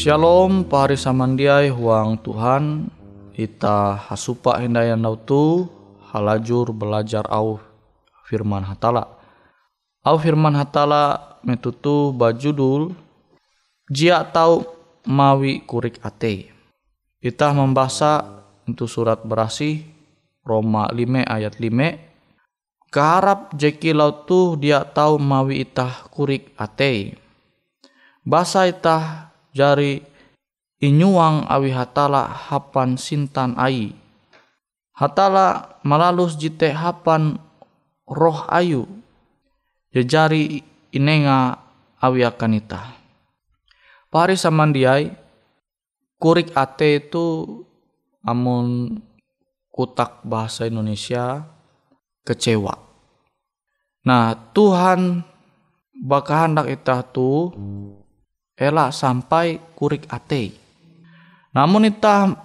Shalom pahari samandiai huang Tuhan. Ita hasupa hendayan nautu halajur belajar au firman hatala. Au firman hatala metutu bajudul Jia tau mawi kurik ate. Ita membaca untuk surat berasi Roma 5 ayat 5 Keharap jekilau tu dia tahu mawi itah kurik atei. Basa itah jari inyuang awi hatala hapan sintan ai. Hatala malalus jite hapan roh ayu. Jejari inenga awi akan itah. Pari samandiai kurik ate itu amun kutak bahasa Indonesia kecewa. Nah, Tuhan hendak kita tu elak sampai kurik ate. Namun kita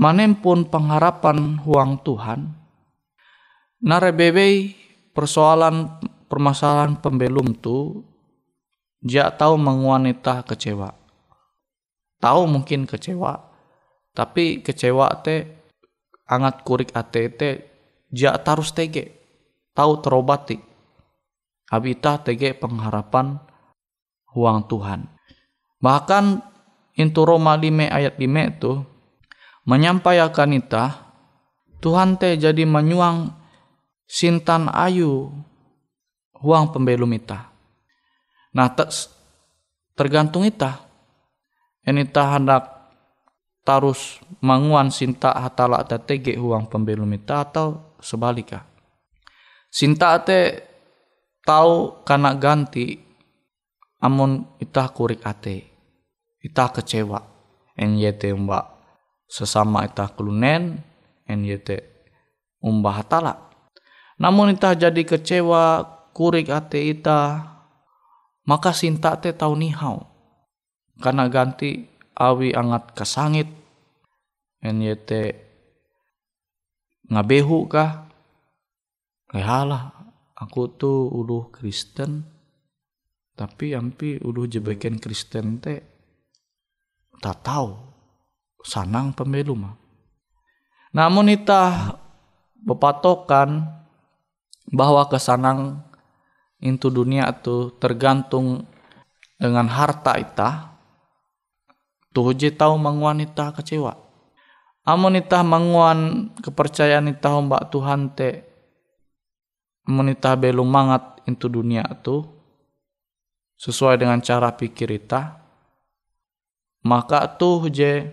manempun pengharapan huang Tuhan, narebebe persoalan permasalahan pembelum tu dia tahu menguanita kecewa. Tahu mungkin kecewa, tapi kecewa te angat kurik ate te ja tarus tege tahu terobati habita tege pengharapan huang Tuhan bahkan intu Roma 5 ayat 5 itu menyampaikan ita Tuhan te jadi menyuang sintan ayu huang pembelum ita nah tergantung ita ini hendak tarus manguan sinta hatala tege huang pembelum ita atau sebalika. Sinta ate tahu kana ganti amun itah kurik ate. Itah kecewa. NYT mbak sesama itah kelunen NYT umbah hatala. Namun itah jadi kecewa kurik ate itah maka sinta te tahu nihau. Karena ganti awi angat kesangit NYT ngabehu kah lehalah aku tuh uluh Kristen tapi ampi uluh jebeken Kristen teh tak tahu. Sanang pembelu mah namun itah bepatokan bahwa kesanang itu dunia itu tergantung dengan harta itah. Tuh je tahu menguanita kecewa. Amun itah manguan kepercayaan itah mbak Tuhan te amun itah belum mangat into dunia tu sesuai dengan cara pikir itah maka tuh je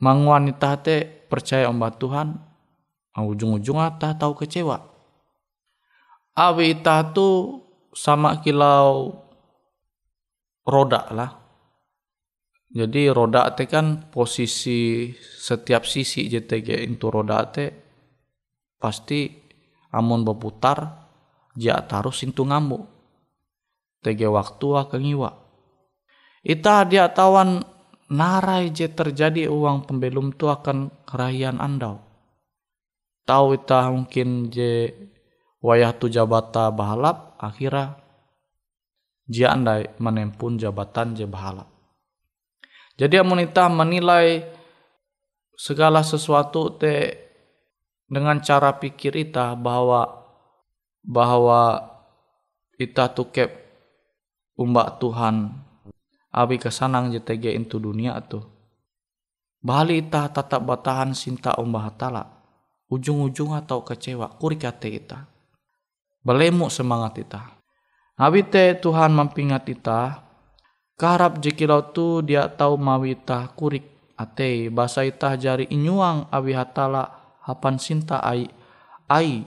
manguan itah te percaya mbak Tuhan ujung-ujung itah tahu kecewa awi itah tu sama kilau roda lah jadi roda te kan posisi setiap sisi JTG itu roda te pasti amun berputar ja tarus intu ngambu. TG waktu akan iwa. Ita dia tawan narai je terjadi uang pembelum tu akan kerahian andau. Tahu ita mungkin je wayah tu jabata bahalap akhirnya dia andai menempun jabatan je bahalap. Jadi amunita menilai segala sesuatu te dengan cara pikir ita bahwa bahwa ita tukep umbak Tuhan abi kesanang JTG itu dunia tu. Bali ita tetap batahan sinta umbah hatala. Ujung-ujung atau kecewa kurikate ita. Belemu semangat ita. Abi te Tuhan mempingat ita Karap jekilau tu dia tahu mawita kurik ate basa itah jari inyuang awi hatala hapan sinta ai ai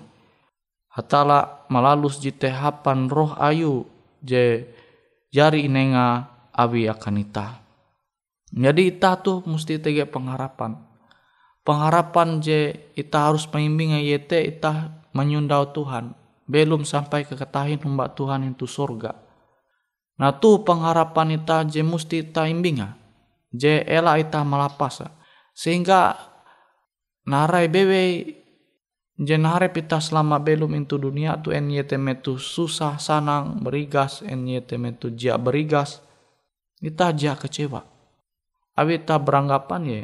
hatala malalus jite hapan roh ayu je jari inenga awi akan itah. Jadi itah tu mesti tege pengharapan. Pengharapan je itah harus mengimbing yete itah menyundau Tuhan. Belum sampai ke ketahin mbak Tuhan itu surga Nah tu pengharapan ita je musti ita imbinga. Je ela ita malapasa. Sehingga narai bewe je nare pita selama belum itu dunia tu NYT metu susah sanang berigas NYT metu jia berigas. Ita jia kecewa. Abi ita beranggapan ye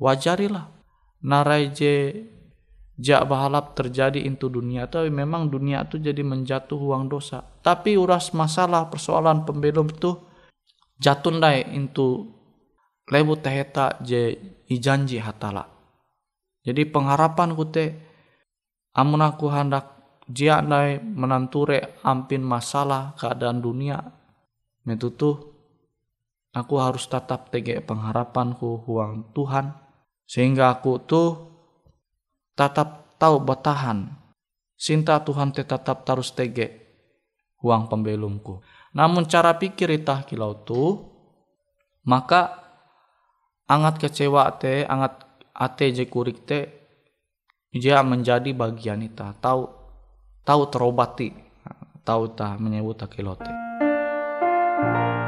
wajarilah. Narai je jak bahalap terjadi into dunia tapi memang dunia itu jadi menjatuh uang dosa tapi uras masalah persoalan pembelum itu jatuh dai into lebu teheta je ijanji hatala jadi pengharapan kute amun aku hendak jia nai menanture ampin masalah keadaan dunia metutu aku harus tetap tege pengharapanku huang Tuhan sehingga aku tuh tetap tahu bertahan sinta Tuhan tetap terus tege huang pembelumku namun cara pikir itah kilau tu maka angat kecewa te angat ate je kurik te dia menjadi bagian ita tahu tahu terobati tahu ta menyebut kilote. Meski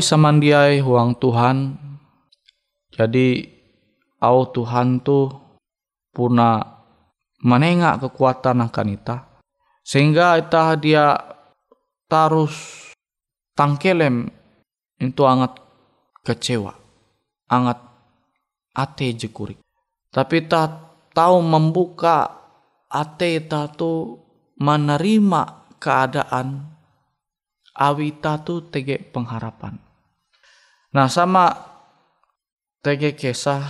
Pari samandiai huang Tuhan. Jadi au Tuhan tu puna menengak kekuatan akan ita. Sehingga ita dia tarus tangkelem itu angat kecewa. Angat ate jekurik. Tapi ita tahu membuka ate ita tu menerima keadaan awita tu tege pengharapan. Nah sama tege kisah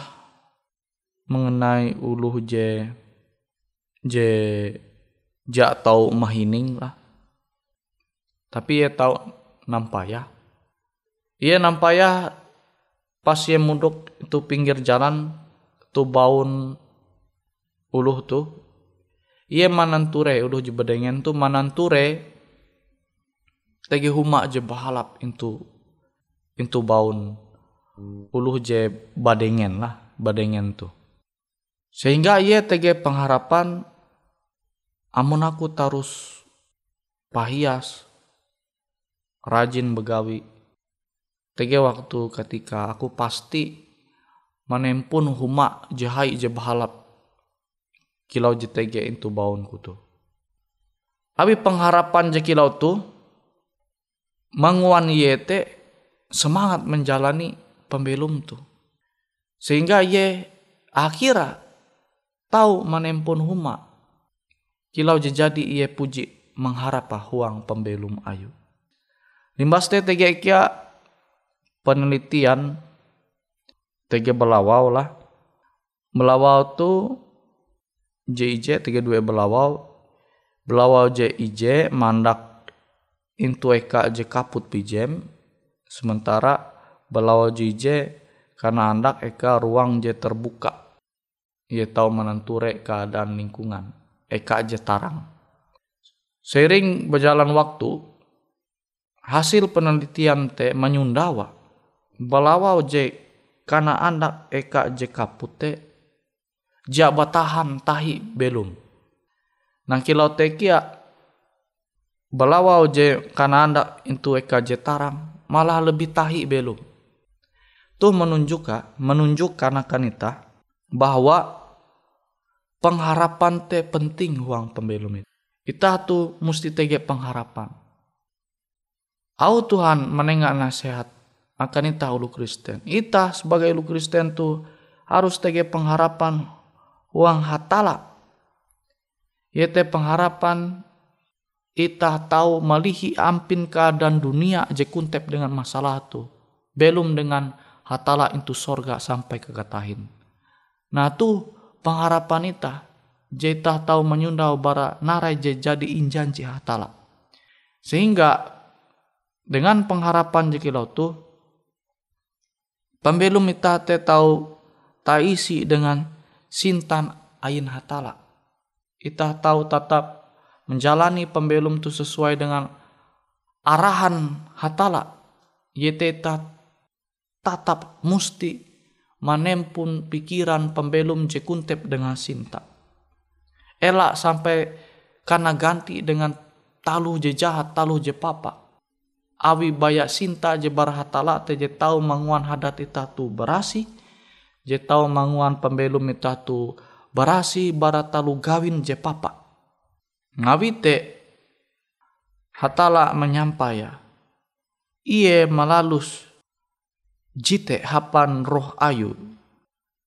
mengenai uluh je je ja tau mahining lah. Tapi ia tahu nampaya. Ia nampaya pas ia munduk itu pinggir jalan tu baun uluh tu. Ia mananture uluh je bedengen tu mananture tegi huma je bahalap into into baun. Uluh je badengen lah badengen tu. Sehingga ia tege pengharapan amun aku tarus pahias rajin begawi. Tege waktu ketika aku pasti menempun huma jahai je bahalap kilau je tege into baunku tu. Abi pengharapan je kilau tu menguan yete semangat menjalani pembelum tu. Sehingga ye akhirnya tahu menempun huma. Kilau jadi ye puji mengharap huang pembelum ayu. Limbas te kia penelitian tege belawau lah belawau tu JIJ tege dua belawau belawau JIJ mandak intu eka je kaput pijem sementara belawau JIJ karena andak eka ruang je terbuka. Ia tahu menenture keadaan lingkungan. Eka je tarang. Seiring berjalan waktu hasil penelitian te menyundawa belawau je karena andak eka je kapute jabatahan tahi belum. Nang kilau tekia belawau je karena andak itu eka je tarang malah lebih tahi belum tuh menunjukkan menunjukkan akan ita bahwa pengharapan te penting huang pembelum itu. Ita tuh mesti tege pengharapan. Au Tuhan menengah nasihat akan ita ulu Kristen. Ita sebagai ulu Kristen tuh harus tege pengharapan huang hatala. Yete pengharapan ita tahu malihi ampin keadaan dunia je kuntep dengan masalah tu. Belum dengan hatala itu sorga sampai ke katahin. Nah tuh pengharapan ita jeta tahu menyundau bara narai je jadi injanji hatala. Sehingga dengan pengharapan jekilau tuh pembelum ita te tahu taisi dengan sintan ain hatala. Ita tahu tetap menjalani pembelum tu sesuai dengan arahan hatala. Yete tatap musti manempun pikiran pembelum jekuntep dengan sinta. Elak sampai karena ganti dengan taluh je jahat, taluh je papa. Awi bayak sinta je barhatala te je tau manguan hadat ita tu berasi. Je tau manguan pembelum ita tu berasi bara talu gawin je papa. Ngawi te hatala menyampaya. Iye malalus. Jite hapan roh ayu.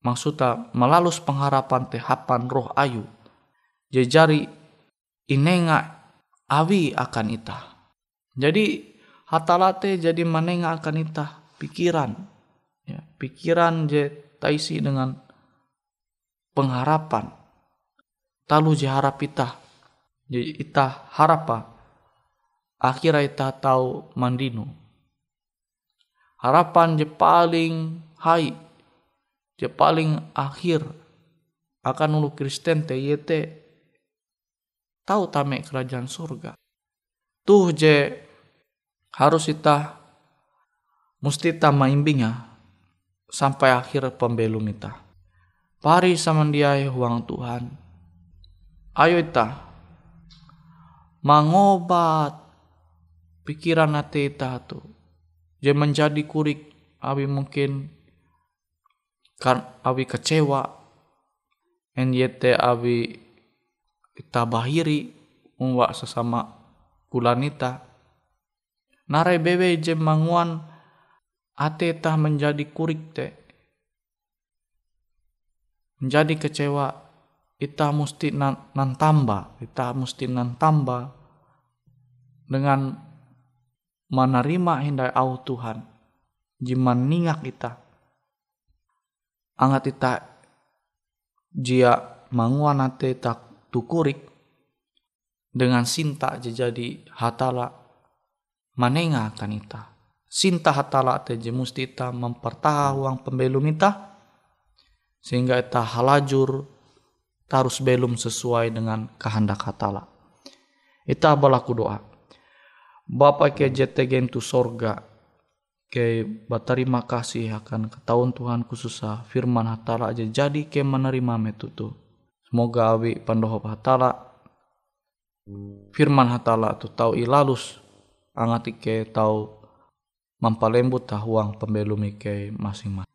Maksudnya melalus pengharapan teh hapan roh ayu. Jejari inenga awi akan ita jadi hatalate jadi manenga akan ita pikiran. Ya, pikiran je taisi dengan pengharapan. Talu je harap ita jadi ita harapa akhirnya ita tahu mandinu. Harapan je paling hai je paling akhir akan ulu Kristen te yete tahu tame kerajaan surga. Tuh je harus kita mesti ta maimbinga sampai akhir pembelum ita. Pari sama dia huang Tuhan. Ayo ita mangobat. Pikiran hati tuh dia menjadi kurik awi mungkin kan awi kecewa. En yete awi kita bahiri umwa sesama kulanita narai bewe je manguan ate tah menjadi kurik te. Menjadi kecewa kita mesti nan, tambah kita mesti nan tambah dengan menerima hindai au Tuhan. Jiman ningak kita. Angat kita jia manguan ate tak tukurik. Dengan sinta jadi hatala manenga akan ita sinta hatala te je musti ita pembelum ita sehingga ita halajur tarus belum sesuai dengan kehendak hatala ita berlaku doa Bapa ke jetegen tu sorga ke berterima kasih akan ketahuan Tuhan khususnya firman hatala aja jadi ke menerima metutu. Semoga awi pandoho hatala firman hatala tu tahu ilalus angati ke tahu mampalembut tahuang pembelum ike masing-masing.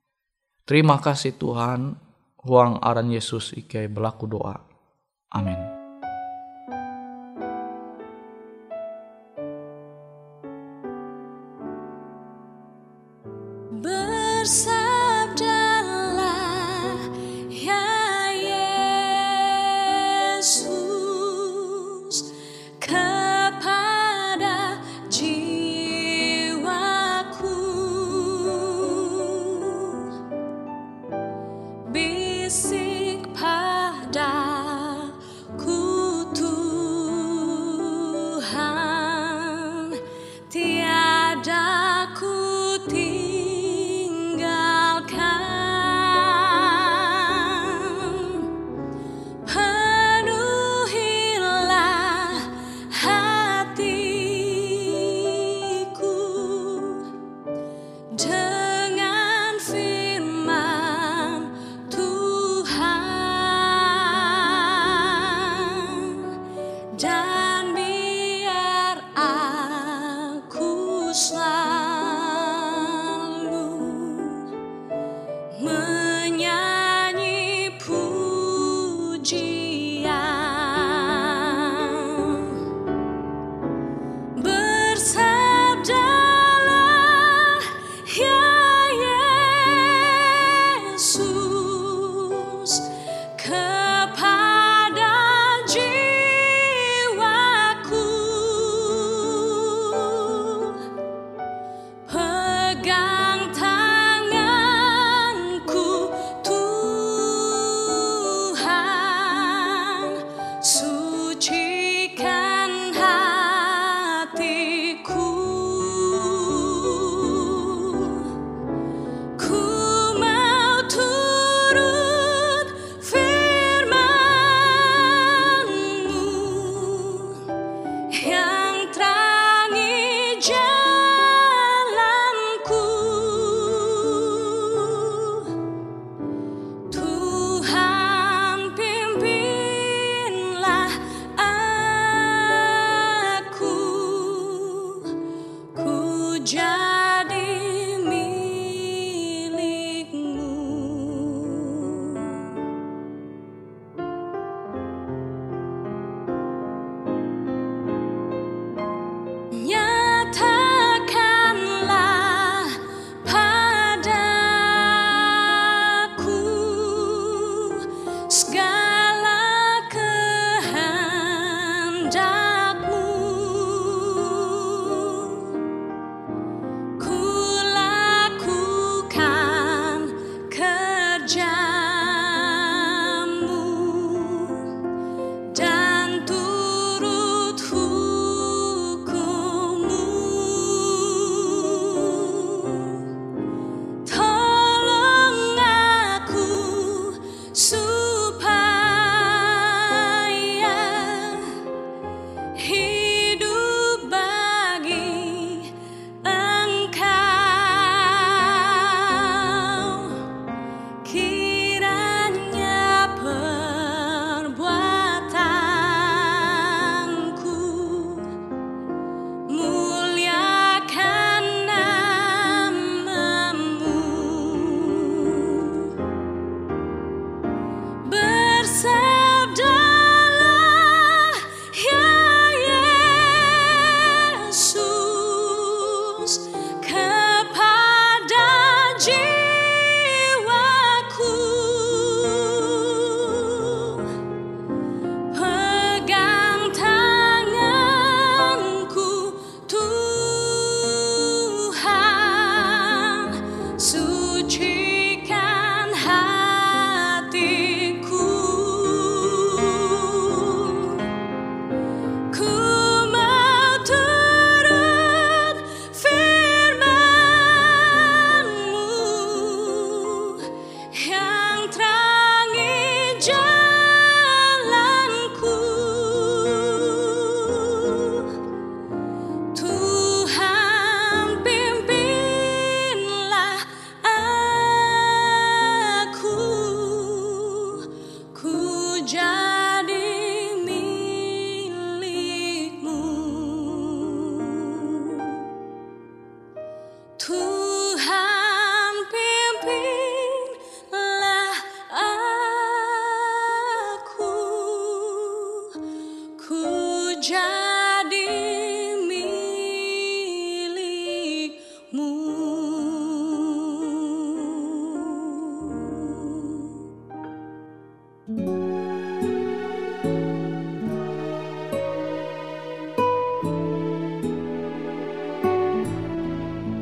Terima kasih Tuhan, huang aran Yesus ike berlaku doa. Amin. me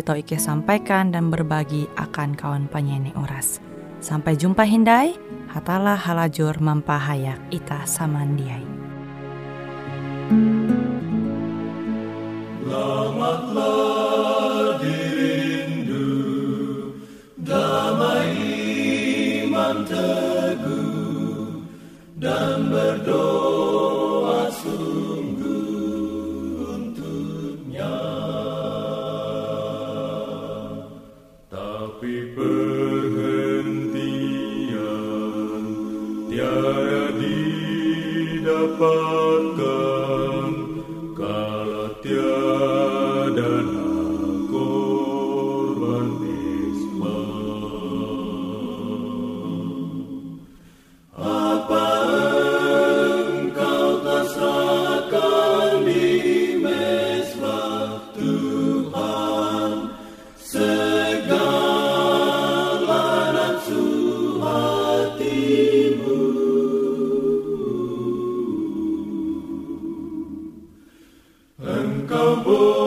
tau Ike sampaikan dan berbagi akan kawan penyanyi Uras. Sampai jumpa Hindai, hatalah halajur mempahayak ita samandiai. Tapi Ooh.